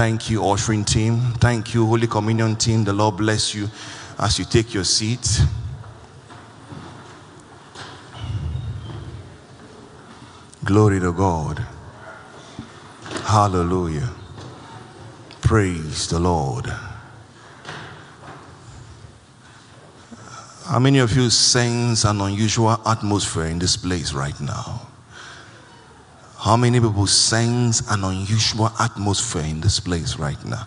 Thank you, ushering team. Thank you, Holy Communion team. The Lord bless you as you take your seat. Glory to God. Hallelujah. Praise the Lord. How many of you sense an unusual atmosphere in this place right now? How many people sense an unusual atmosphere in this place right now?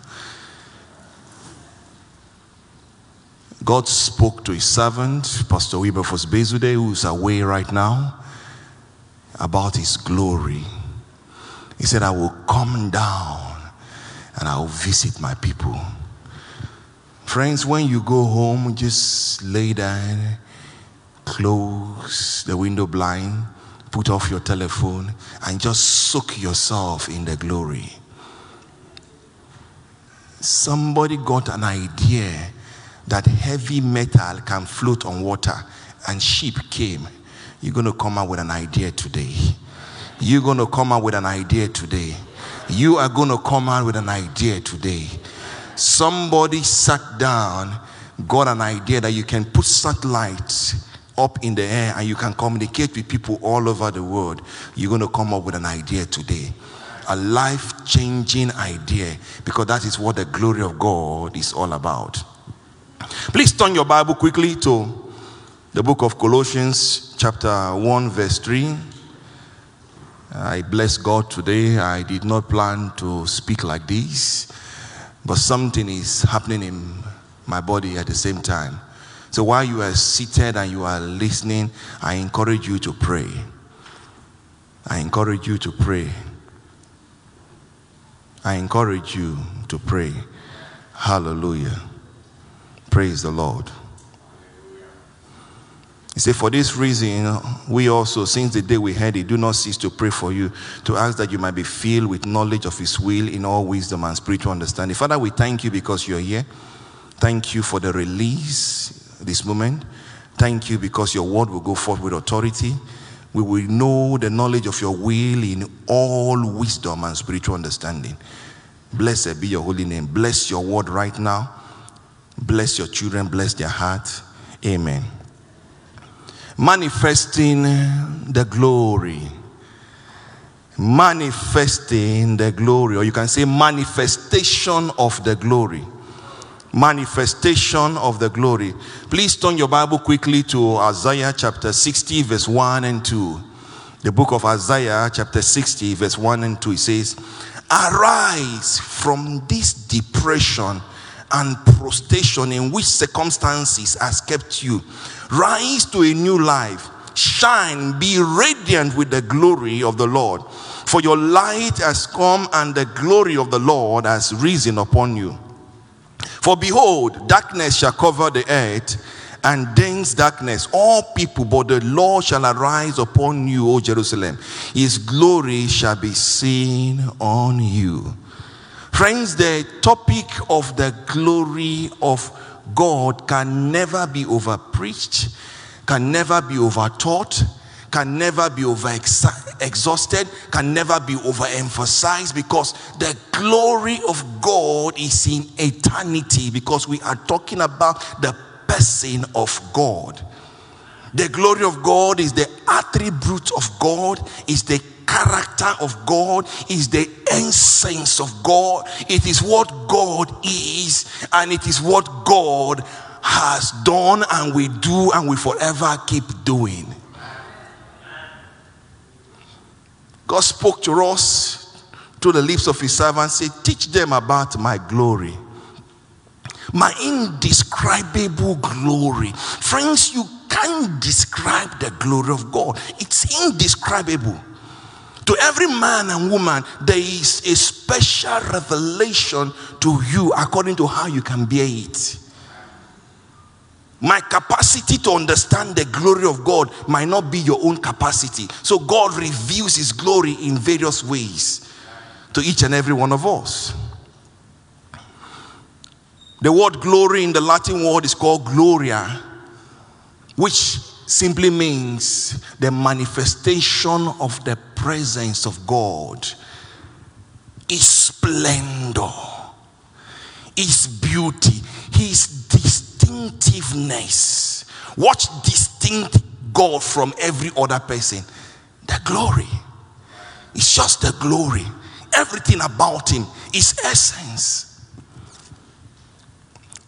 God spoke to his servant, Pastor Wilberforce Bezude, who is away right now, about his glory. He said, I will come down and I will visit my people. Friends, when you go home, just lay down, close the window blind, put off your telephone, and just soak yourself in the glory. Somebody got an idea that heavy metal can float on water, and sheep came. You're going to come out with an idea today. You're going to come out with an idea today. You are going to come out with an idea today. Somebody sat down, got an idea that you can put satellites up in the air and you can communicate with people all over the world. You're going to come up with an idea today. A life changing idea because that is what the glory of God is all about. Please turn your Bible quickly to the book of Colossians, chapter 1, verse 3. I bless God today. I did not plan to speak like this, but something is happening in my body at the same time. So while you are seated and you are listening, I encourage you to pray. I encourage you to pray. I encourage you to pray. Hallelujah. Praise the Lord. He said, For this reason, we also, since the day we heard it, do not cease to pray for you, to ask that you might be filled with knowledge of His will in all wisdom and spiritual understanding. Father, we thank you because you're here. Thank you for the release this moment. Thank you because your word will go forth with authority. We will know the knowledge of your will in all wisdom and spiritual understanding. Blessed be your holy name. Bless your word right now. Bless your children. Bless their heart. Amen manifesting the glory. Manifesting the glory, or you can say manifestation of the glory. Manifestation of the glory. Please turn your Bible quickly to Isaiah chapter 60, verse 1 and 2. The book of Isaiah, chapter 60, verse 1 and 2. It says, Arise from this depression and prostration in which circumstances has kept you. Rise to a new life. Shine, be radiant with the glory of the Lord. For your light has come, and the glory of the Lord has risen upon you. For behold, darkness shall cover the earth, and dense darkness all people, but the Lord shall arise upon you, O Jerusalem. His glory shall be seen on you. Friends, the topic of the glory of God can never be over preached, can never be over taught, can never be over exhausted, can never be overemphasized because the glory of God is in eternity because we are talking about the person of God. The glory of God is the attribute of God, is the character of God, is the essence of God. It is what God is, and it is what God has done and we do and we forever keep doing. God spoke to us through the lips of his servant, said, Teach them about my glory. My indescribable glory. Friends, you can't describe the glory of God. It's indescribable. To every man and woman, there is a special revelation to you according to how you can bear it. My capacity to understand the glory of God might not be your own capacity. So God reveals His glory in various ways to each and every one of us. The word glory in the Latin word is called gloria, which simply means the manifestation of the presence of God, His splendor, His beauty, His distinctiveness. What distinct God from every other person? The glory. It's just the glory. Everything about Him is essence.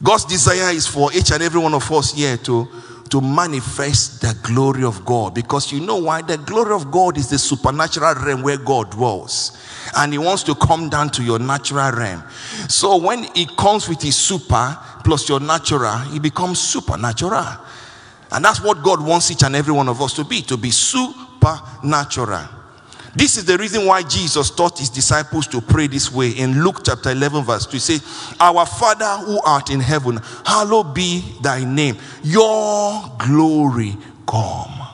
God's desire is for each and every one of us here to, to manifest the glory of God. Because you know why? The glory of God is the supernatural realm where God dwells. And He wants to come down to your natural realm. So when He comes with His super plus your natural, He becomes supernatural. And that's what God wants each and every one of us to be to be supernatural. This is the reason why Jesus taught his disciples to pray this way in Luke chapter 11, verse 2. He says, Our Father who art in heaven, hallowed be thy name. Your glory come.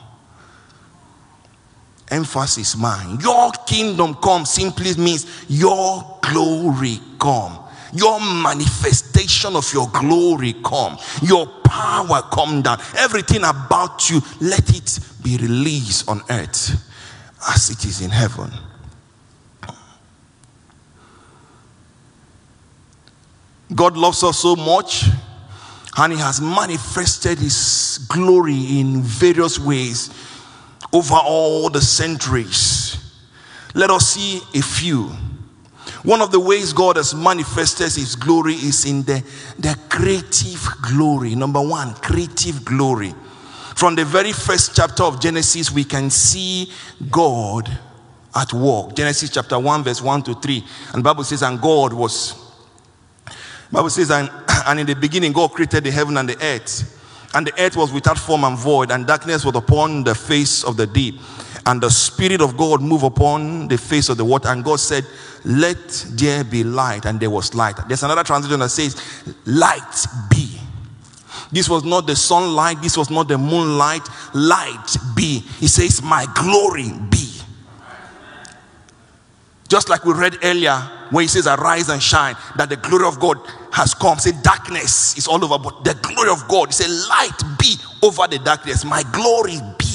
Emphasis mine. Your kingdom come simply means your glory come. Your manifestation of your glory come. Your power come down. Everything about you, let it be released on earth as it is in heaven. God loves us so much and He has manifested His glory in various ways over all the centuries. Let us see a few. One of the ways God has manifested His glory is in the, the creative glory. Number one, creative glory. From the very first chapter of Genesis, we can see God at work. Genesis chapter 1, verse 1 to 3. And Bible says, and God was Bible says, and, and in the beginning, God created the heaven and the earth. And the earth was without form and void, and darkness was upon the face of the deep. And the Spirit of God moved upon the face of the water. And God said, Let there be light. And there was light. There's another translation that says, Light be. This was not the sunlight, this was not the moonlight. Light be. He says, My glory be. Just like we read earlier, where he says, Arise and shine, that the glory of God has come. Say, darkness is all over, but the glory of God, he said, Light be over the darkness. My glory be.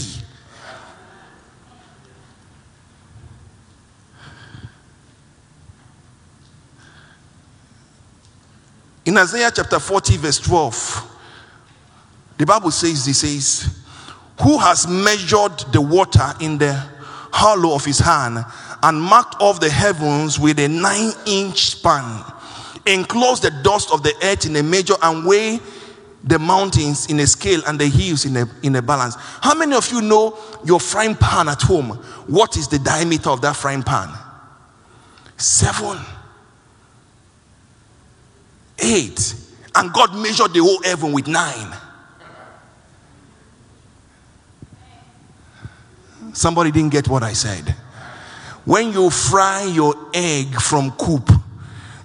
In Isaiah chapter 40, verse 12, the Bible says, He says, Who has measured the water in the hollow of his hand and marked off the heavens with a nine inch span, enclosed the dust of the earth in a measure, and weigh the mountains in a scale and the hills in a, in a balance. How many of you know your frying pan at home? What is the diameter of that frying pan? Seven, eight. And God measured the whole heaven with nine. Somebody didn't get what I said. When you fry your egg from coop,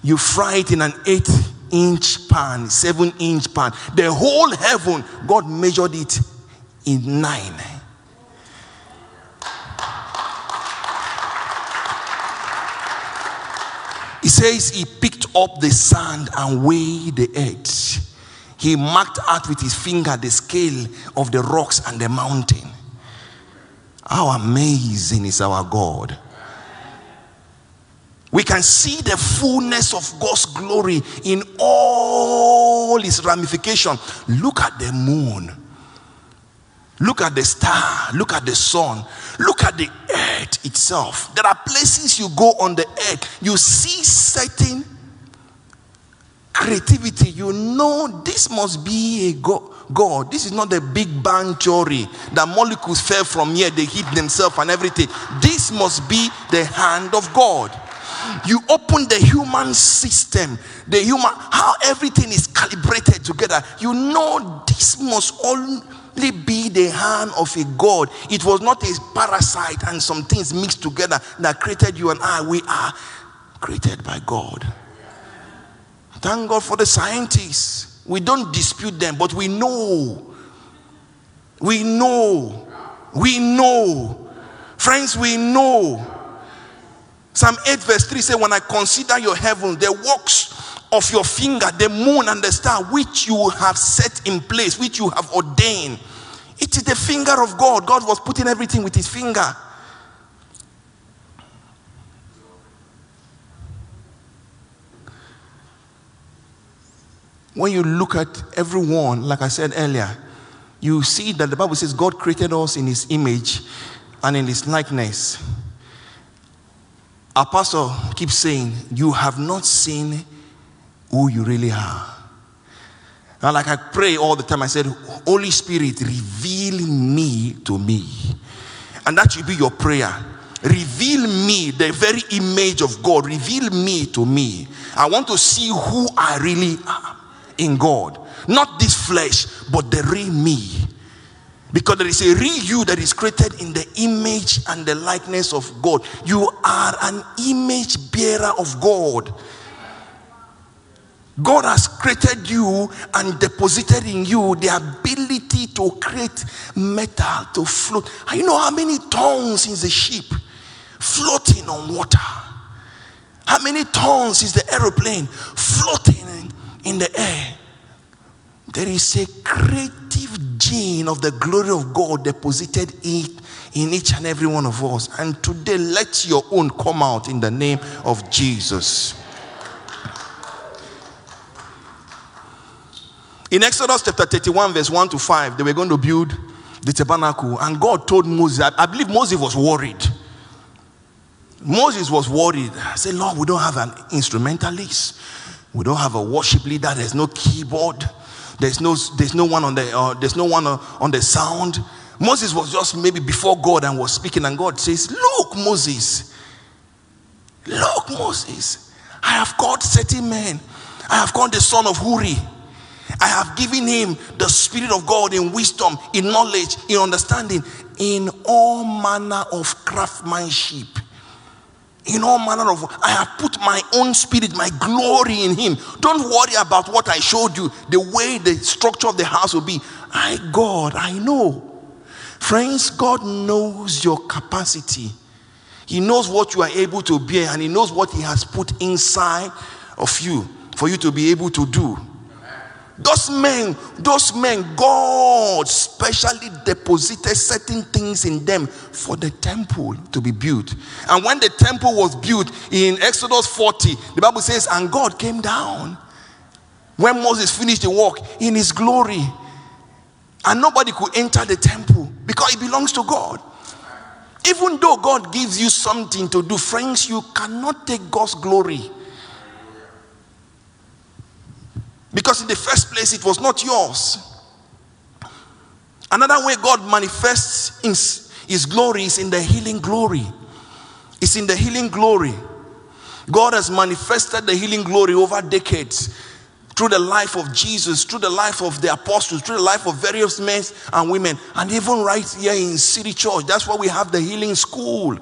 you fry it in an eight inch pan, seven inch pan. The whole heaven, God measured it in nine. He says he picked up the sand and weighed the earth. He marked out with his finger the scale of the rocks and the mountain. How amazing is our God! We can see the fullness of God's glory in all its ramification. Look at the moon. Look at the star. Look at the sun. Look at the earth itself. There are places you go on the earth, you see certain creativity. You know this must be a God. This is not the big bang theory that molecules fell from here, they hit themselves and everything. This must be the hand of God. You open the human system, the human, how everything is calibrated together. You know this must only be the hand of a God. It was not a parasite and some things mixed together that created you and I. We are created by God. Thank God for the scientists. We don't dispute them, but we know. We know. We know. Friends, we know. Psalm 8, verse 3 says, When I consider your heaven, the works of your finger, the moon and the star, which you have set in place, which you have ordained. It is the finger of God. God was putting everything with his finger. When you look at everyone, like I said earlier, you see that the Bible says God created us in his image and in his likeness. Our pastor keeps saying, You have not seen who you really are. And like I pray all the time, I said, Holy Spirit, reveal me to me. And that should be your prayer. Reveal me, the very image of God. Reveal me to me. I want to see who I really am in God. Not this flesh, but the real me. Because there is a real you that is created in the image and the likeness of God. You are an image bearer of God. God has created you and deposited in you the ability to create metal to float. And you know how many tons is the ship floating on water? How many tons is the aeroplane floating in the air? There is a creative gene of the glory of God deposited in, in each and every one of us. And today, let your own come out in the name of Jesus. In Exodus chapter 31, verse 1 to 5, they were going to build the tabernacle. And God told Moses, I, I believe Moses was worried. Moses was worried. I said, Lord, we don't have an instrumentalist. We don't have a worship leader. There's no keyboard. There's no, there's no one on the uh, there's no one uh, on the sound. Moses was just maybe before God and was speaking, and God says, Look, Moses, look, Moses, I have called certain men. I have called the son of Huri. I have given him the spirit of God in wisdom, in knowledge, in understanding, in all manner of craftsmanship. In all manner of, I have put my own spirit, my glory in him. Don't worry about what I showed you, the way the structure of the house will be. I, God, I know. Friends, God knows your capacity. He knows what you are able to bear, and He knows what He has put inside of you for you to be able to do. Those men, those men, God specially deposited certain things in them for the temple to be built. And when the temple was built in Exodus 40, the Bible says, and God came down. When Moses finished the work in his glory, and nobody could enter the temple because it belongs to God. Even though God gives you something to do, friends, you cannot take God's glory. Because in the first place, it was not yours. Another way God manifests his, his glory is in the healing glory. It's in the healing glory. God has manifested the healing glory over decades through the life of Jesus, through the life of the apostles, through the life of various men and women, and even right here in City Church. That's why we have the healing school.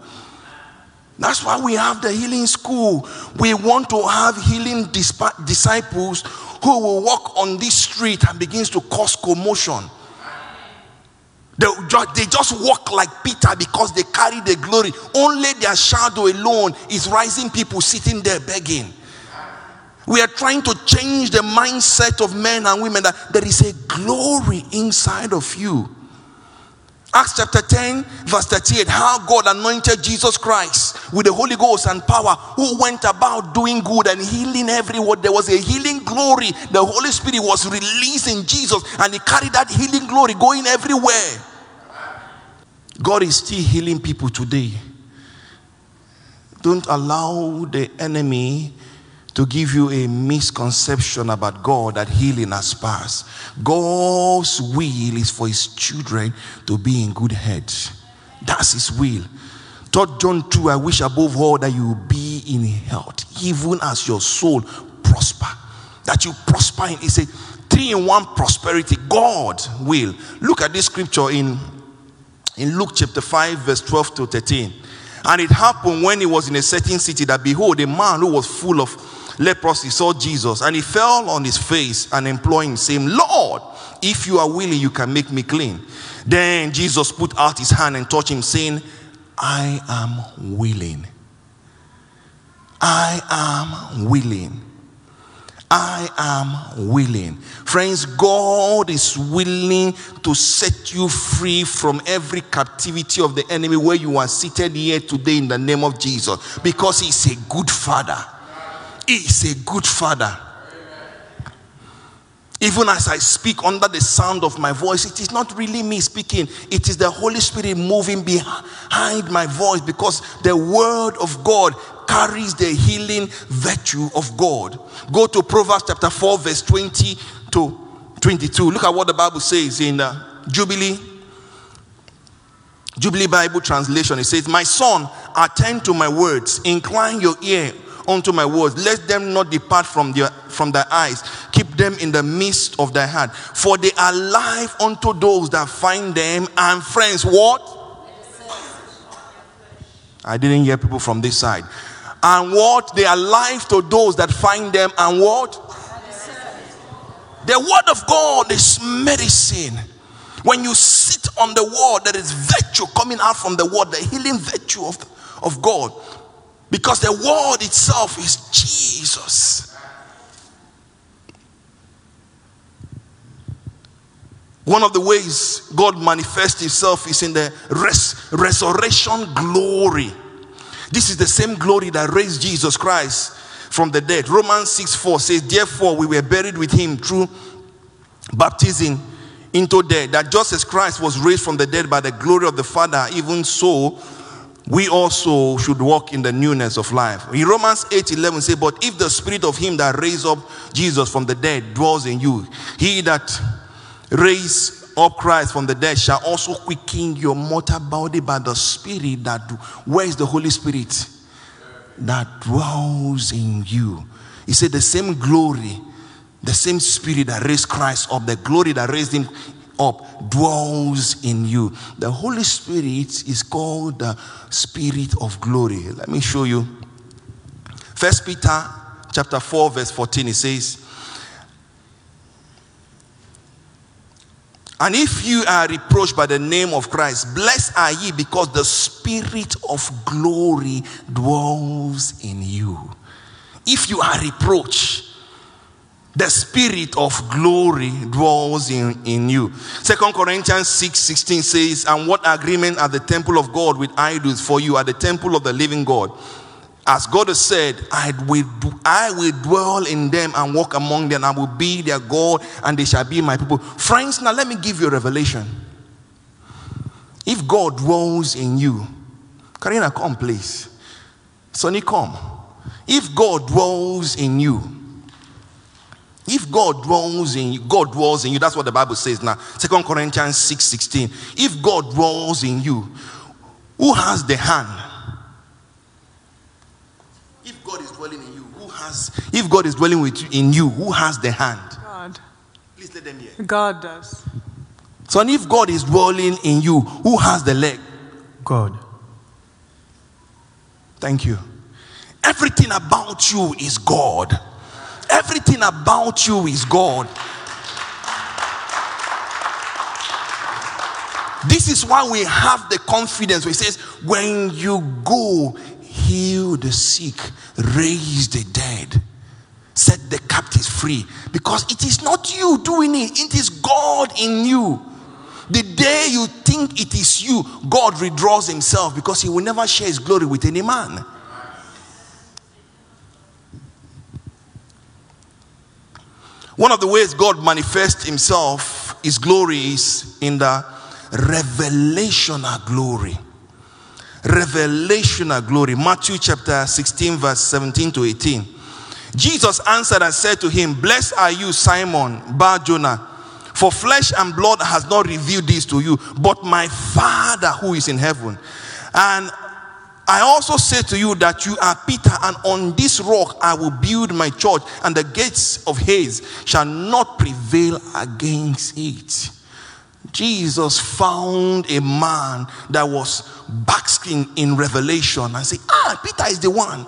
That's why we have the healing school. We want to have healing disciples who will walk on this street and begins to cause commotion. They, they just walk like Peter because they carry the glory. Only their shadow alone is rising people sitting there begging. We are trying to change the mindset of men and women that there is a glory inside of you. Acts chapter 10, verse 38. How God anointed Jesus Christ with the Holy Ghost and power, who went about doing good and healing everyone. There was a healing glory. The Holy Spirit was released in Jesus, and He carried that healing glory going everywhere. God is still healing people today. Don't allow the enemy to give you a misconception about God that healing has passed. God's will is for his children to be in good health. That's his will. 3 John 2 I wish above all that you be in health, even as your soul prosper. That you prosper in. He said, three in one prosperity. God will. Look at this scripture in, in Luke chapter 5, verse 12 to 13. And it happened when he was in a certain city that behold, a man who was full of leprosy saw Jesus, and he fell on his face and implored saying, Lord, if you are willing, you can make me clean. Then Jesus put out his hand and touched him, saying, I am willing. I am willing. I am willing. Friends, God is willing to set you free from every captivity of the enemy where you are seated here today in the name of Jesus because He's a good Father. Is a good Father. Even as I speak under the sound of my voice, it is not really me speaking, it is the Holy Spirit moving behind my voice because the Word of God carries the healing virtue of God. Go to Proverbs chapter 4, verse 20 to 22. Look at what the Bible says in uh, Jubilee. Jubilee Bible translation. It says, My son, attend to my words, incline your ear unto my words. Let them not depart from their from thy eyes. Keep them in the midst of thy heart. For they are life unto those that find them, and friends, what? I didn't hear people from this side. And what? They are life to those that find them, and what? The word of God is medicine. When you sit on the word, there is virtue coming out from the word, the healing virtue of, of God. Because the word itself is Jesus. One of the ways God manifests himself is in the res- resurrection glory. This is the same glory that raised Jesus Christ from the dead. Romans 6 4 says, Therefore, we were buried with him through baptism into death, that just as Christ was raised from the dead by the glory of the Father, even so we also should walk in the newness of life. In Romans 8 11 say, But if the spirit of him that raised up Jesus from the dead dwells in you, he that raised up Christ from the dead shall also quicken your mortal body by the spirit that where is the Holy Spirit that dwells in you. He said, The same glory, the same spirit that raised Christ up, the glory that raised him up dwells in you. The Holy Spirit is called the Spirit of glory. Let me show you. First Peter chapter 4, verse 14, it says, And if you are reproached by the name of Christ, blessed are ye because the Spirit of glory dwells in you. If you are reproached, the spirit of glory dwells in, in you. Second Corinthians 6 16 says, And what agreement are the temple of God with idols? For you are the temple of the living God. As God has said, I will, I will dwell in them and walk among them. I will be their God and they shall be my people. Friends, now let me give you a revelation. If God dwells in you, Karina, come please. Sonny, come. If God dwells in you, if God dwells in you, God dwells in you. That's what the Bible says now. Second Corinthians 6 16. If God dwells in you, who has the hand? If God is dwelling in you, who has if God is dwelling with you in you, who has the hand? God. Please let them hear. God does. So and if God is dwelling in you, who has the leg? God. Thank you. Everything about you is God. Everything about you is God. This is why we have the confidence it says, when you go, heal the sick, raise the dead, set the captives free. Because it is not you doing it, it is God in you. The day you think it is you, God withdraws himself because he will never share his glory with any man. One of the ways God manifests himself, his glory is in the revelational glory. Revelational glory. Matthew chapter 16, verse 17 to 18. Jesus answered and said to him, Blessed are you, Simon Bar Jonah, for flesh and blood has not revealed this to you, but my Father who is in heaven. And I also say to you that you are Peter, and on this rock I will build my church, and the gates of Hades shall not prevail against it. Jesus found a man that was basking in revelation and said, Ah, Peter is the one.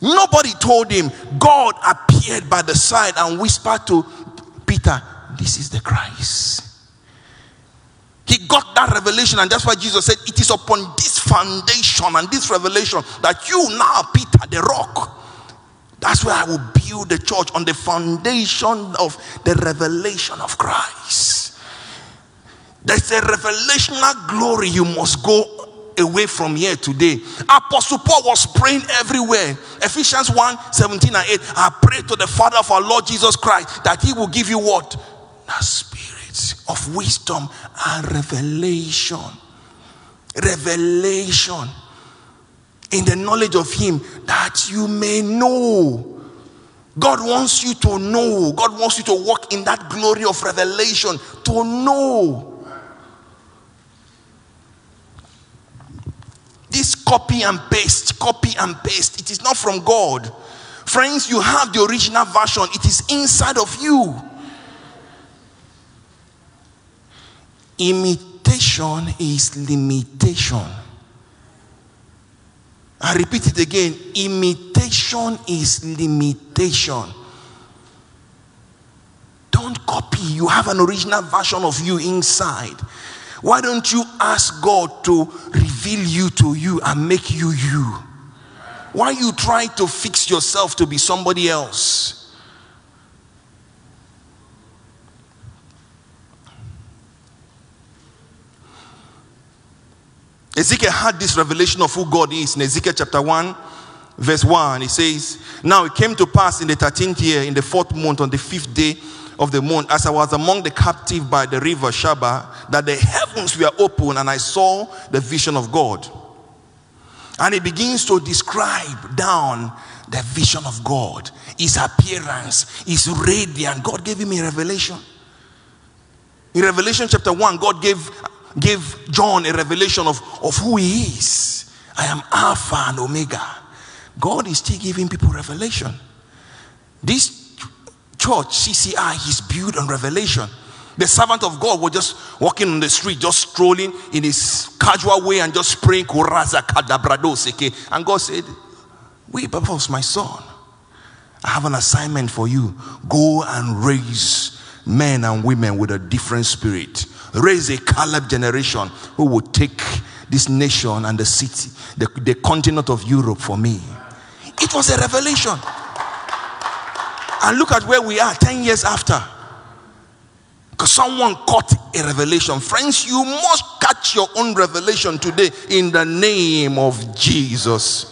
Nobody told him. God appeared by the side and whispered to Peter, This is the Christ. He got that revelation, and that's why Jesus said, It is upon this foundation and this revelation that you now, Peter, the rock. That's where I will build the church on the foundation of the revelation of Christ. There's a revelational glory you must go away from here today. Apostle Paul was praying everywhere. Ephesians 1 17 and 8. I pray to the Father of our Lord Jesus Christ that he will give you what? The spirit of wisdom and revelation. Revelation in the knowledge of him that you may know. God wants you to know. God wants you to walk in that glory of revelation to know. This copy and paste, copy and paste, it is not from God. Friends, you have the original version, it is inside of you. Imitation is limitation. I repeat it again imitation is limitation. Don't copy, you have an original version of you inside. Why don't you ask God to reveal you to you and make you you? Why you try to fix yourself to be somebody else? Ezekiel had this revelation of who God is in Ezekiel chapter 1, verse 1. He says, Now it came to pass in the 13th year, in the fourth month, on the fifth day of the month, as I was among the captive by the river Shaba, that the heavens were open and I saw the vision of God. And he begins to describe down the vision of God, his appearance, his radiant. God gave him a revelation. In Revelation chapter 1, God gave, gave John a revelation of, of who he is. I am Alpha and Omega. God is still giving people revelation. This church, CCI, is built on revelation. The servant of God was just walking on the street, just strolling in his casual way and just praying, and God said, Wait, Papa, my son, I have an assignment for you. Go and raise men and women with a different spirit. Raise a Caleb generation who will take this nation and the city, the, the continent of Europe for me. It was a revelation. And look at where we are 10 years after. Because someone caught a revelation. Friends, you must catch your own revelation today in the name of Jesus.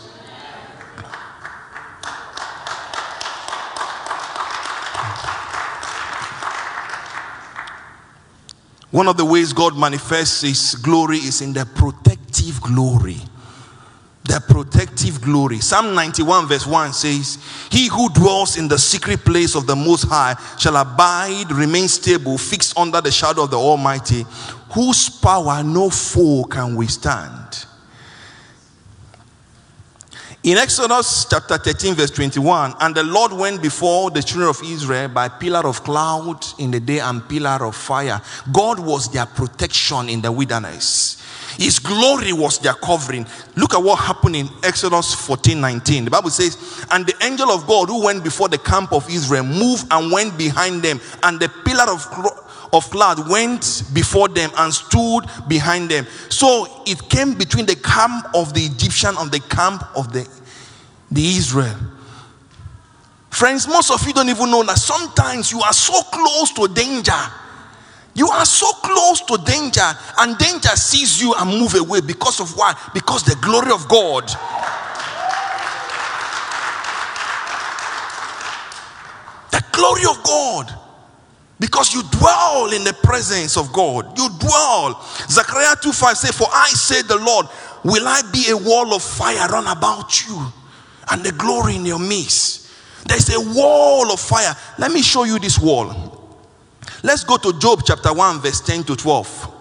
One of the ways God manifests His glory is in the protective glory. The protective glory. Psalm 91, verse 1 says, He who dwells in the secret place of the Most High shall abide, remain stable, fixed under the shadow of the Almighty, whose power no foe can withstand. In Exodus chapter 13, verse 21, and the Lord went before the children of Israel by pillar of cloud in the day and pillar of fire. God was their protection in the wilderness. His glory was their covering. Look at what happened in Exodus 14 19. The Bible says, And the angel of God who went before the camp of Israel moved and went behind them, and the pillar of of cloud went before them and stood behind them. So it came between the camp of the Egyptian and the camp of the, the Israel. Friends, most of you don't even know that sometimes you are so close to danger. You are so close to danger, and danger sees you and move away because of what? Because the glory of God. The glory of God. Because you dwell in the presence of God. You dwell. Zechariah 2 5 say, For I say the Lord, will I be a wall of fire round about you and the glory in your midst? There's a wall of fire. Let me show you this wall. Let's go to Job chapter 1, verse 10 to 12.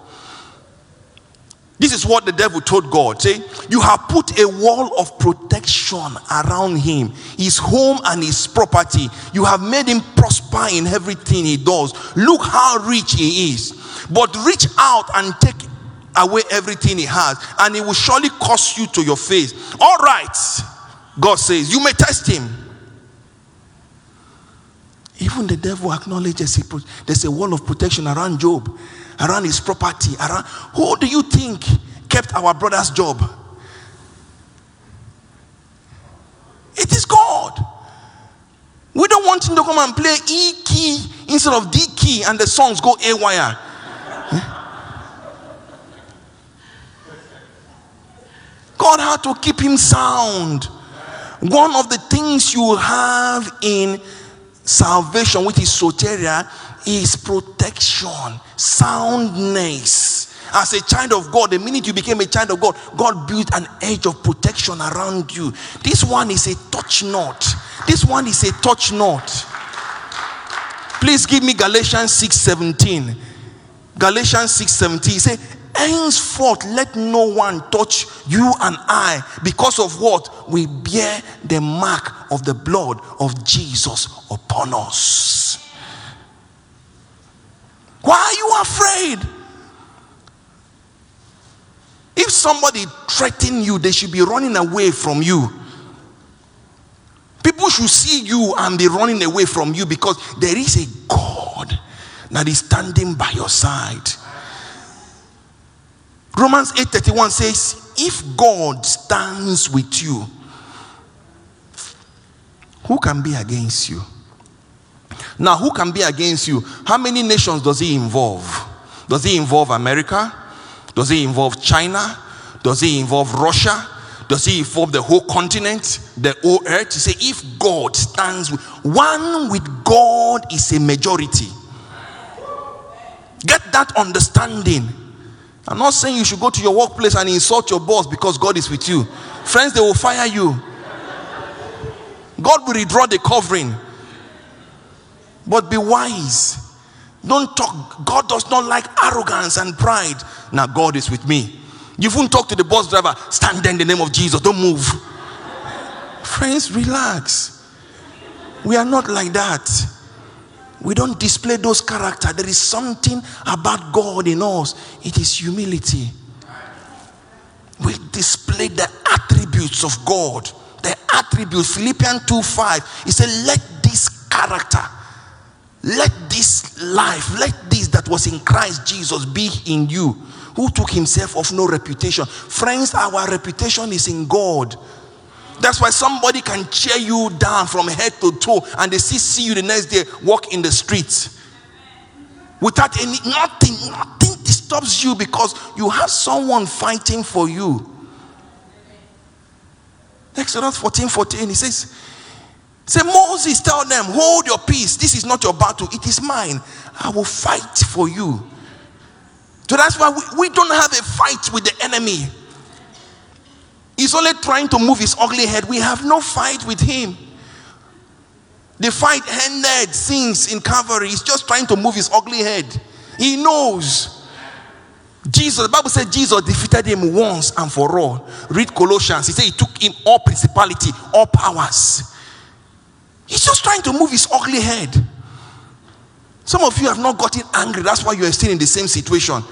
This is what the devil told God. Say, you have put a wall of protection around him, his home and his property. You have made him prosper in everything he does. Look how rich he is. But reach out and take away everything he has, and it will surely cost you to your face. All right, God says, you may test him. Even the devil acknowledges he there's a wall of protection around Job, around his property, around who do you think kept our brother's job? It is God. We don't want him to come and play E key instead of D key and the songs go A wire. Eh? God had to keep him sound. One of the things you have in salvation, which is soteria, is protection, soundness. As a child of God, the minute you became a child of God, God built an edge of protection around you. This one is a touch not. This one is a touch not. Please give me Galatians 6 17. Galatians 6 17. He Henceforth, let no one touch you and I because of what? We bear the mark of the blood of Jesus upon us. Afraid? If somebody threaten you, they should be running away from you. People should see you and be running away from you because there is a God that is standing by your side. Romans 8:31 says, "If God stands with you, who can be against you?" Now, who can be against you? How many nations does he involve? Does he involve America? Does he involve China? Does he involve Russia? Does he involve the whole continent, the whole earth? You say, if God stands with one with God is a majority. Get that understanding. I'm not saying you should go to your workplace and insult your boss because God is with you. Friends, they will fire you. God will withdraw the covering. But be wise. Don't talk. God does not like arrogance and pride. Now, God is with me. You won't talk to the bus driver, stand there in the name of Jesus, don't move. Friends, relax. We are not like that. We don't display those character. There is something about God in us. It is humility. We display the attributes of God. The attributes. Philippians 2 5. He said, Let this character, let this life, let this that was in Christ Jesus be in you, who took himself of no reputation. Friends, our reputation is in God. That's why somebody can cheer you down from head to toe and they still see you the next day walk in the streets. Without any, nothing, nothing disturbs you because you have someone fighting for you. Exodus 14 14, he says, Say, Moses, tell them, hold your peace. This is not your battle, it is mine. I will fight for you. So that's why we, we don't have a fight with the enemy. He's only trying to move his ugly head. We have no fight with him. The fight ended since in Calvary. He's just trying to move his ugly head. He knows. Jesus, the Bible said Jesus defeated him once and for all. Read Colossians. He said he took him all principality, all powers. He's just trying to move his ugly head. Some of you have not gotten angry. That's why you are still in the same situation.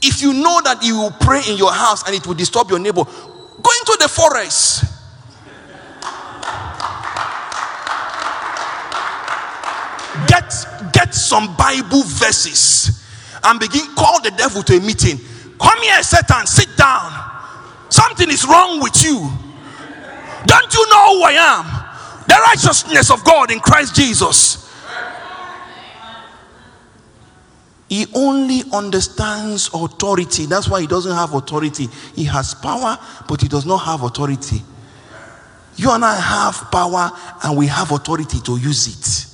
If you know that you will pray in your house and it will disturb your neighbor, go into the forest. Get get some Bible verses and begin call the devil to a meeting. Come here, Satan, sit down. Something is wrong with you. Don't you know who I am? The righteousness of God in Christ Jesus. He only understands authority. That's why he doesn't have authority. He has power, but he does not have authority. You and I have power and we have authority to use it.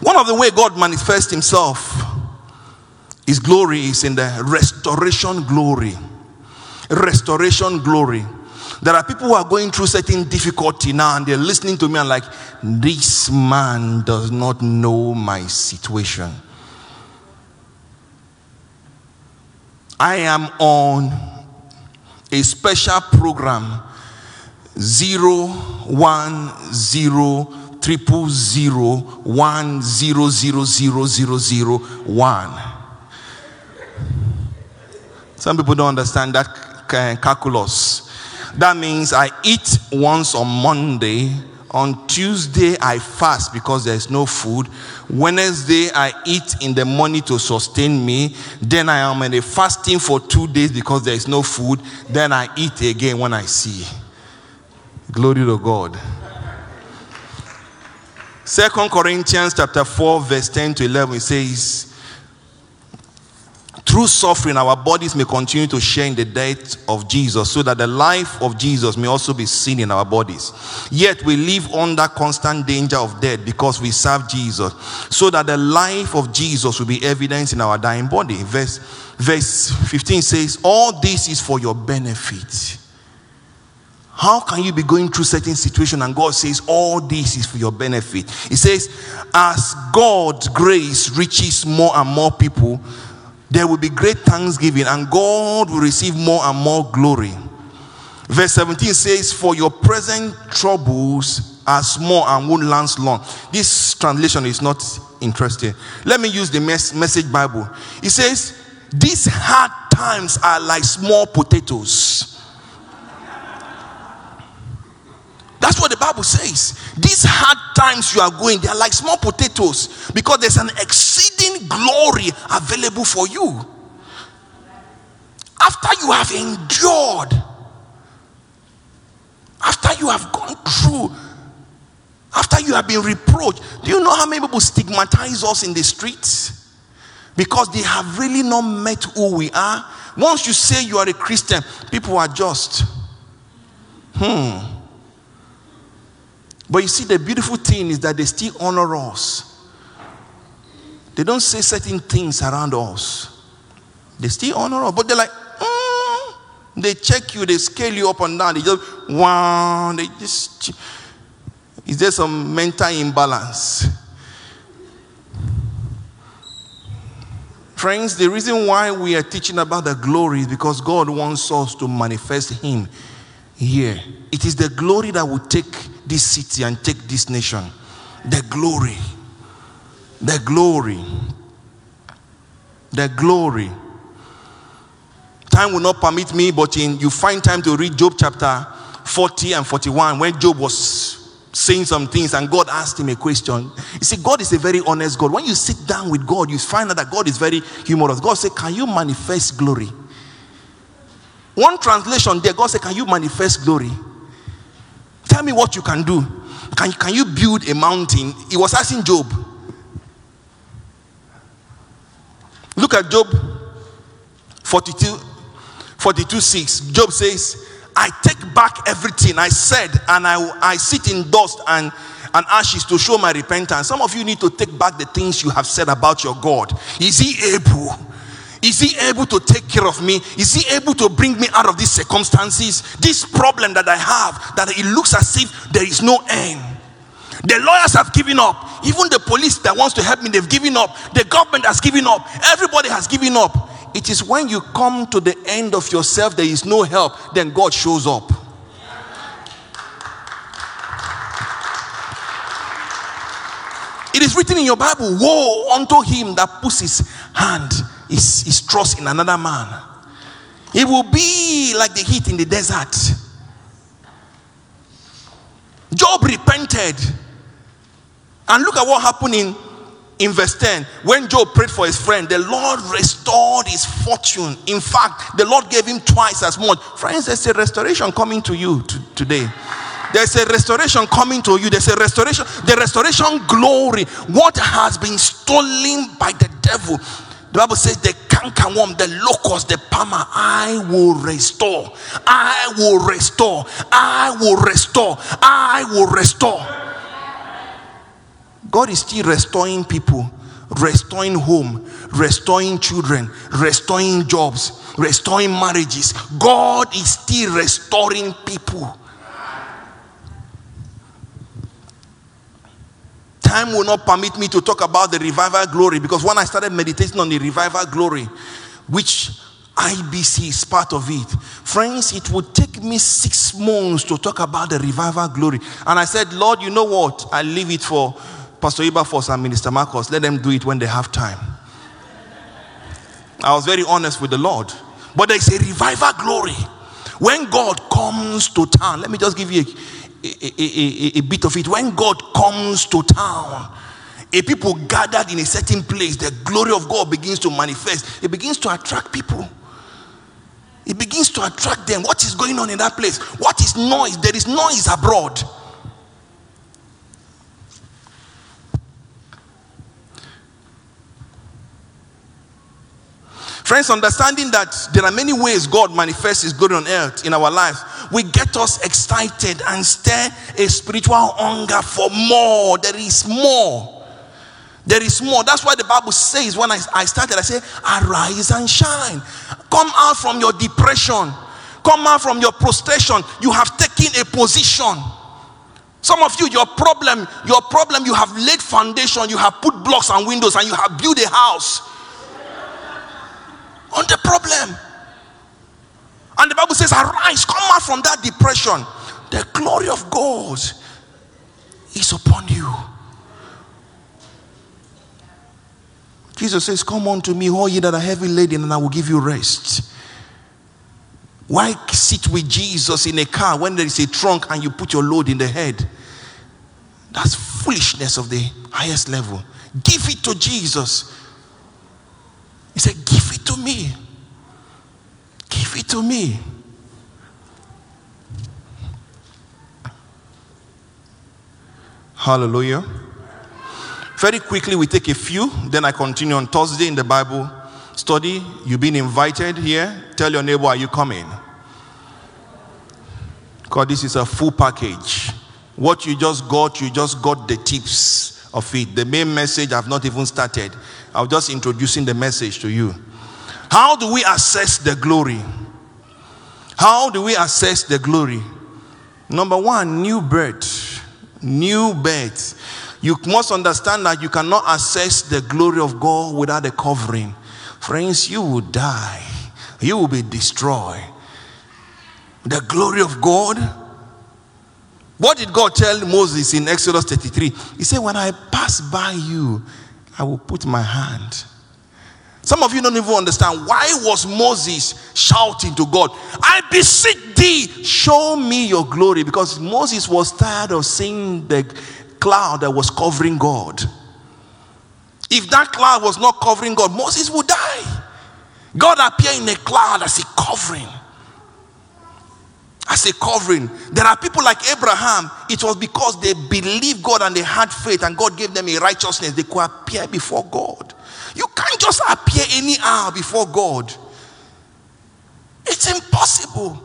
One of the way God manifests himself, his glory is in the restoration glory. Restoration glory. There are people who are going through certain difficulty now and they're listening to me and like, this man does not know my situation. I am on a special program zero one zero triple zero one zero zero zero zero zero one. Some people don't understand that Eh, calculus. That means I eat once on Monday. On Tuesday, I fast because there's no food. Wednesday, I eat in the morning to sustain me. Then I am in a fasting for two days because there is no food. Then I eat again when I see. Glory to God. Second Corinthians chapter 4, verse 10 to 11 it says, through suffering, our bodies may continue to share in the death of Jesus, so that the life of Jesus may also be seen in our bodies. Yet we live under constant danger of death because we serve Jesus, so that the life of Jesus will be evident in our dying body. Verse, verse 15 says, All this is for your benefit. How can you be going through certain situation and God says all this is for your benefit? He says, as God's grace reaches more and more people, there will be great thanksgiving and God will receive more and more glory. Verse 17 says, For your present troubles are small and won't last long. This translation is not interesting. Let me use the mes- message Bible. It says, These hard times are like small potatoes. That's what the Bible says. These hard times you are going, they are like small potatoes because there's an exceeding glory available for you. After you have endured, after you have gone through, after you have been reproached, do you know how many people stigmatize us in the streets? Because they have really not met who we are. Once you say you are a Christian, people are just, hmm. But you see, the beautiful thing is that they still honor us. They don't say certain things around us. They still honor us, but they're like, mm. they check you, they scale you up and down. They just wow, they just. Is there some mental imbalance? Friends, the reason why we are teaching about the glory is because God wants us to manifest Him here. It is the glory that will take this city and take this nation. The glory. The glory. The glory. Time will not permit me, but in you find time to read Job chapter 40 and 41 when Job was saying some things and God asked him a question. You see, God is a very honest God. When you sit down with God, you find out that God is very humorous. God said, Can you manifest glory? One translation there, God said, Can you manifest glory? Tell me what you can do. Can, can you build a mountain? He was asking Job. Look at Job 42, 42 6. Job says, I take back everything I said, and I, I sit in dust and, and ashes to show my repentance. Some of you need to take back the things you have said about your God. Is he able? Is he able to take care of me? Is he able to bring me out of these circumstances? This problem that I have, that it looks as if there is no end. The lawyers have given up. Even the police that wants to help me, they've given up. The government has given up. Everybody has given up. It is when you come to the end of yourself, there is no help, then God shows up. It is written in your Bible, Woe unto him that puts his hand, his, his trust in another man. It will be like the heat in the desert. Job repented. And look at what happened in, in verse 10. When Job prayed for his friend, the Lord restored his fortune. In fact, the Lord gave him twice as much. Friends, there's a restoration coming to you to, today. There's a restoration coming to you. There's a restoration. The restoration glory. What has been stolen by the devil. The Bible says the cankerworm, the locust, the palmer, I will restore. I will restore. I will restore. I will restore. God is still restoring people. restoring home, restoring children, restoring jobs, restoring marriages. God is still restoring people. Time will not permit me to talk about the revival glory because when I started meditating on the revival glory, which IBC is part of it, friends, it would take me six months to talk about the revival glory. And I said, Lord, you know what? I leave it for Pastor Iberforce and Minister Marcos. Let them do it when they have time. I was very honest with the Lord. But there's a revival glory. When God comes to town, let me just give you a, a, a- bit of it. When God comes to town, a people gathered in a certain place, the glory of God begins to manifest. It begins to attract people. It begins to attract them. What is going on in that place? What is noise? There is noise abroad. Friends, understanding that there are many ways God manifests His glory on earth in our lives, we get us excited and stir a spiritual hunger for more. There is more. There is more. That's why the Bible says, when I, I started, I say, arise and shine. Come out from your depression. Come out from your prostration. You have taken a position. Some of you, your problem, your problem, you have laid foundation, you have put blocks and windows, and you have built a house on the problem. And the Bible says, Arise, come out from that depression. The glory of God is upon you. Jesus says, Come unto me, all ye that are heavy laden, and I will give you rest. Why sit with Jesus in a car when there is a trunk and you put your load in the head? That's foolishness of the highest level. Give it to Jesus. He said, me. Give it to me. Hallelujah. Very quickly, we take a few, then I continue on Thursday in the Bible study. You've been invited here. Tell your neighbor, Are you coming? Because this is a full package. What you just got, you just got the tips of it. The main message I've not even started. I'm just introducing the message to you. How do we assess the glory? How do we assess the glory? Number one, new birth. New birth. You must understand that you cannot assess the glory of God without a covering. Friends, you will die, you will be destroyed. The glory of God. What did God tell Moses in Exodus 33? He said, When I pass by you, I will put my hand. Some of you don't even understand why was Moses shouting to God, I beseech thee, show me your glory. Because Moses was tired of seeing the cloud that was covering God. If that cloud was not covering God, Moses would die. God appeared in a cloud as a covering. As a covering. There are people like Abraham, it was because they believed God and they had faith, and God gave them a righteousness. They could appear before God. You can't just appear anyhow before God. It's impossible.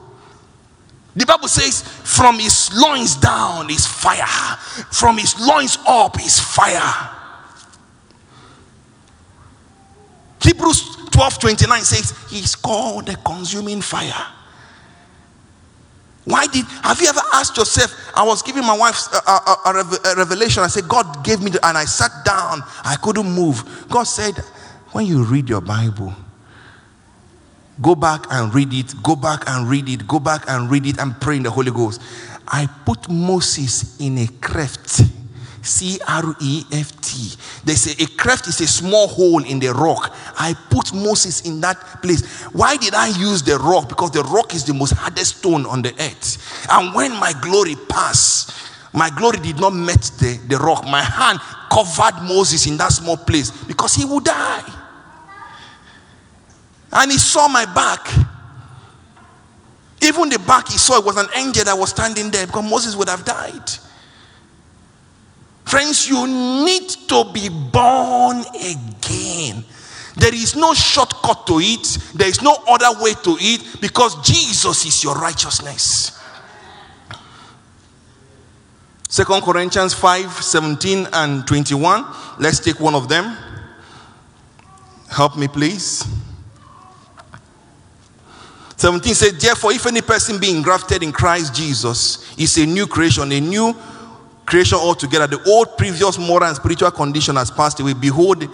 The Bible says, from his loins down is fire, from his loins up is fire. Hebrews 12 29 says, He's called the consuming fire. Why did have you ever asked yourself? I was giving my wife uh, uh, uh, a, a- a- a revelation. I said, God gave me, the, and I sat down. I couldn't move. God said, when you read your Bible, go back and read it, go back and read it, go back and read it, and pray in the Holy Ghost. I put Moses in a cleft. C R E F T. They say a cleft is a small hole in the rock. I put Moses in that place. Why did I use the rock? Because the rock is the most hardest stone on the earth. And when my glory passed, my glory did not meet the, the rock. My hand covered Moses in that small place because he would die. And he saw my back. Even the back he saw, it was an angel that was standing there because Moses would have died. Friends, you need to be born again. There is no shortcut to it, there is no other way to it because Jesus is your righteousness. Second Corinthians 5 17 and 21. Let's take one of them. Help me, please. 17 says, Therefore, if any person be engrafted in Christ Jesus, is a new creation, a new creation altogether. The old, previous moral and spiritual condition has passed away. Behold,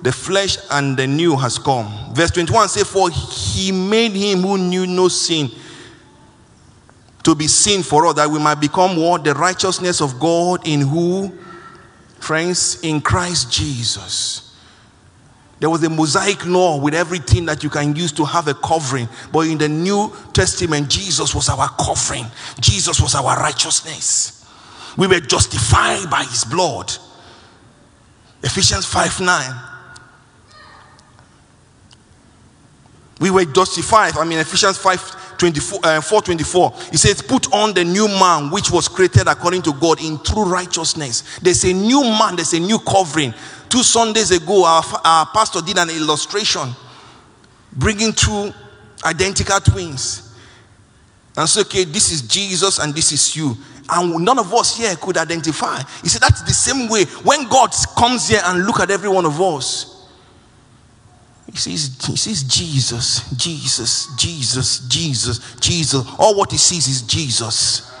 the flesh and the new has come. Verse 21 says, For he made him who knew no sin to be sin for us, that we might become what? The righteousness of God in who? Friends, in Christ Jesus. There was a mosaic law with everything that you can use to have a covering. But in the New Testament, Jesus was our covering, Jesus was our righteousness. We were justified by his blood. Ephesians 5 9. We were justified. I mean, Ephesians 5 24, uh, 4 24. It says, Put on the new man which was created according to God in true righteousness. There's a new man, there's a new covering. Two Sundays ago, our, our pastor did an illustration bringing two identical twins. And so, okay, this is Jesus and this is you. And none of us here could identify. He said, That's the same way. When God comes here and look at every one of us, he sees, he sees Jesus, Jesus, Jesus, Jesus, Jesus. All what he sees is Jesus.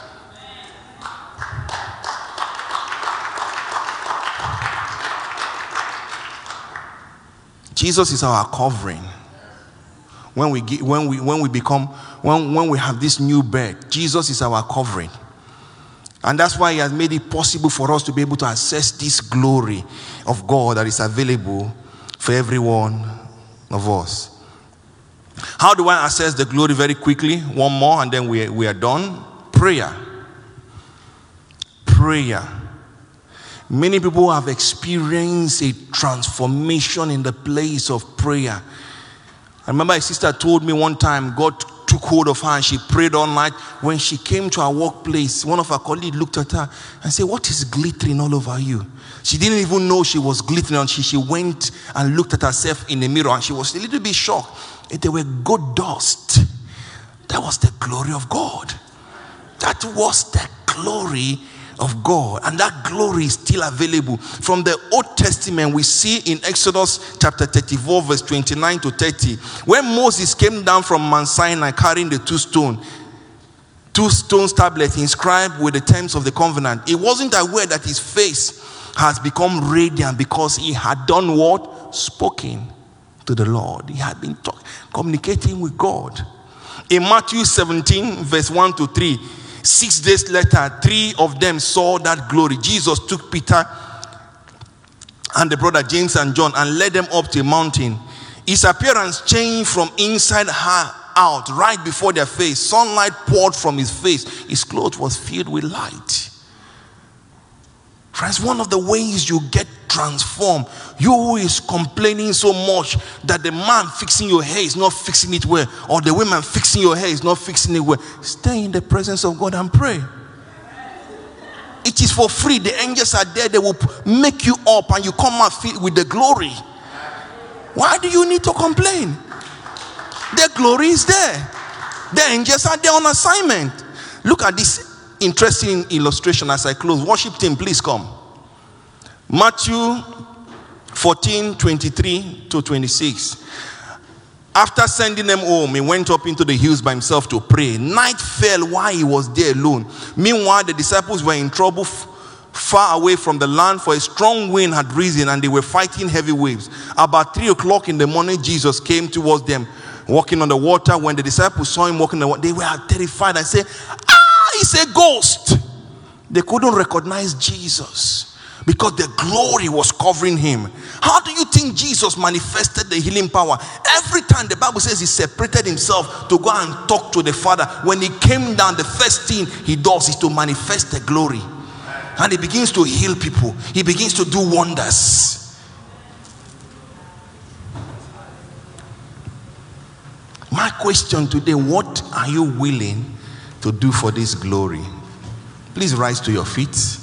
Jesus is our covering. When we, get, when we, when we become, when, when we have this new birth, Jesus is our covering. And that's why He has made it possible for us to be able to access this glory of God that is available for every one of us. How do I access the glory very quickly? One more, and then we, we are done. Prayer. Prayer. Many people have experienced a transformation in the place of prayer. I remember a sister told me one time God hold of her and she prayed all night. When she came to our workplace, one of her colleagues looked at her and said, What is glittering all over you? She didn't even know she was glittering until she went and looked at herself in the mirror and she was a little bit shocked. They were good dust. That was the glory of God. That was the glory of God. And that glory is still available. From the Old Testament, we see in Exodus chapter 34, verse 29 to 30, when Moses came down from Mount Sinai carrying the two stone, two stone tablets inscribed with the terms of the covenant. He wasn't aware that his face has become radiant because he had done what? Spoken to the Lord. He had been talk, communicating with God. In Matthew 17, verse 1 to 3, six days later, three of them saw that glory. Jesus took Peter and the brother James and John and led them up to a mountain. His appearance changed from inside her out right before their face. Sunlight poured from his face. His clothes was filled with light. Friends, one of the ways you get transformed, you who is complaining so much that the man fixing your hair is not fixing it well, or the woman fixing your hair is not fixing it well, stay in the presence of God and pray. It is for free. The angels are there, they will make you up and you come out with the glory. Why do you need to complain? The glory is there. The angels are there on assignment. Look at this interesting illustration as I close. Worship team, please come. Matthew 14 23 to 26. After sending them home, he went up into the hills by himself to pray. Night fell while he was there alone. Meanwhile, the disciples were in trouble f- far away from the land, for a strong wind had risen and they were fighting heavy waves. About three o'clock in the morning, Jesus came towards them, walking on the water. When the disciples saw him walking on the water, they were terrified and said, He's a ghost. They couldn't recognize Jesus because the glory was covering him. How do you think Jesus manifested the healing power? Every time the Bible says he separated himself to go and talk to the Father, when he came down, the first thing he does is to manifest the glory. And he begins to heal people, he begins to do wonders. My question today what are you willing to do for this glory? Please rise to your feet.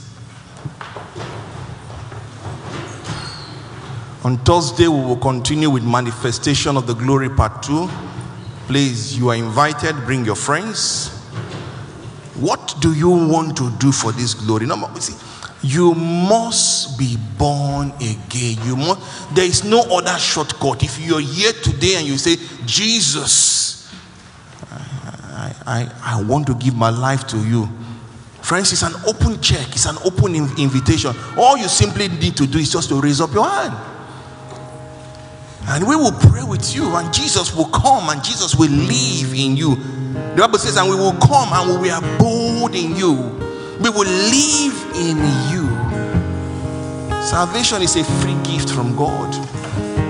On Thursday, we will continue with Manifestation of the Glory Part 2. Please, you are invited, bring your friends. What do you want to do for this glory? Number, see, You must be born again. You must. There is no other shortcut. If you're here today and you say, Jesus, I, I, I want to give my life to you. Friends, it's an open check, it's an open in- invitation. All you simply need to do is just to raise up your hand. And we will pray with you, and Jesus will come and Jesus will live in you. The Bible says, and we will come and we will abode in you. We will live in you. Salvation is a free gift from God.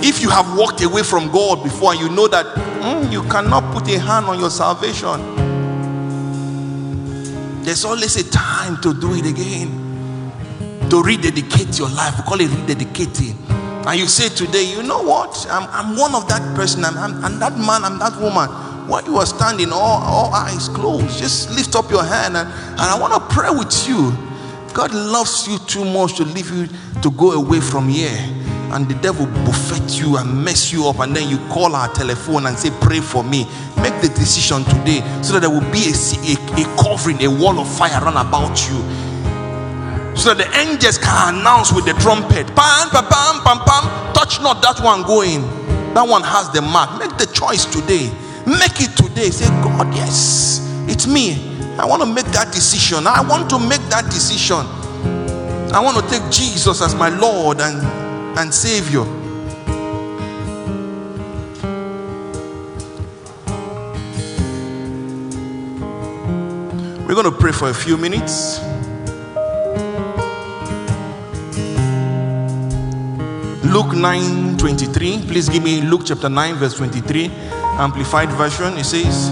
If you have walked away from God before and you know that mm, you cannot put a hand on your salvation, there's always a time to do it again. To rededicate your life. We call it rededicating. And you say today, you know what? I'm, I'm one of that person. I'm, I'm, I'm that man. I'm that woman. While you are standing, all, all eyes closed, just lift up your hand and, and I want to pray with you. God loves you too much to leave you to go away from here. And the devil buffet you and mess you up, and then you call our telephone and say, Pray for me. Make the decision today so that there will be a, a, a covering, a wall of fire run about you. So that the angels can announce with the trumpet pam pam pam pam pam touch not that one going. That one has the mark. Make the choice today. Make it today. Say god yes it's me. I want to make that decision. I want to make that decision. I want to take jesus as my lord and and savior we're going to pray for a few minutes Luke 9 23. Please give me Luke chapter 9, verse 23. Amplified version. It says,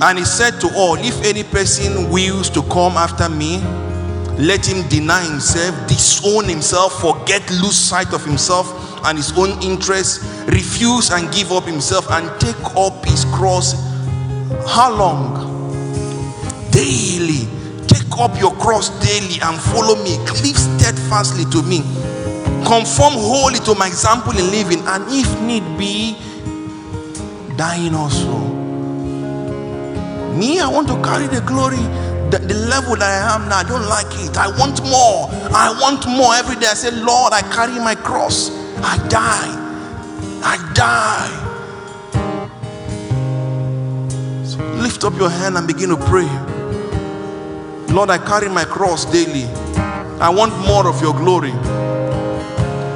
And he said to all, If any person wills to come after me, let him deny himself, disown himself, forget, lose sight of himself and his own interests, refuse and give up himself, and take up his cross. How long? Daily. Take up your cross daily and follow me. Cleave steadfastly to me conform wholly to my example in living, and if need be, dying also. Oh. Me, I want to carry the glory, the, the level that I am now. I don't like it. I want more. I want more every day. I say, Lord, I carry my cross. I die. I die. So lift up your hand and begin to pray. Lord, I carry my cross daily. I want more of your glory.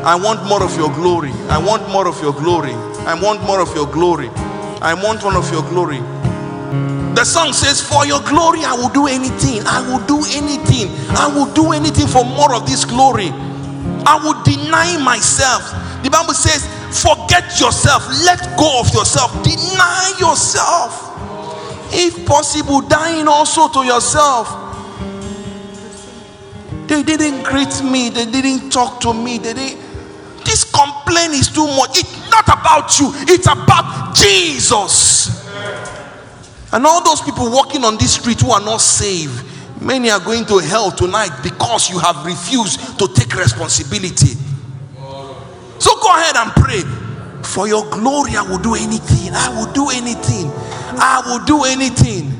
I want more of your glory. I want more of your glory. I want more of your glory. I want one of your glory. The song says, For your glory, I will do anything. I will do anything. I will do anything for more of this glory. I will deny myself. The Bible says, Forget yourself. Let go of yourself. Deny yourself. If possible, dying also to yourself. They didn't greet me. They didn't talk to me. They didn't. This complaint is too much. It's not about you, it's about Jesus. And all those people walking on this street who are not saved, many are going to hell tonight because you have refused to take responsibility. So go ahead and pray. For your glory, I will do anything. I will do anything. I will do anything.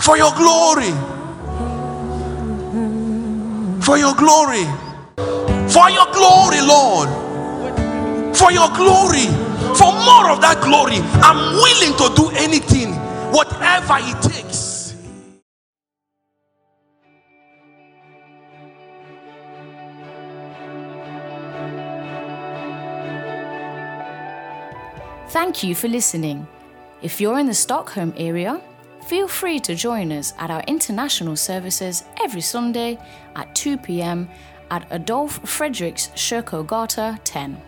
For your glory. For your glory. For your glory, Lord. For your glory. For more of that glory. I'm willing to do anything, whatever it takes. Thank you for listening. If you're in the Stockholm area, feel free to join us at our international services every Sunday at 2 pm at Adolf Fredriks Kyrkogata 10.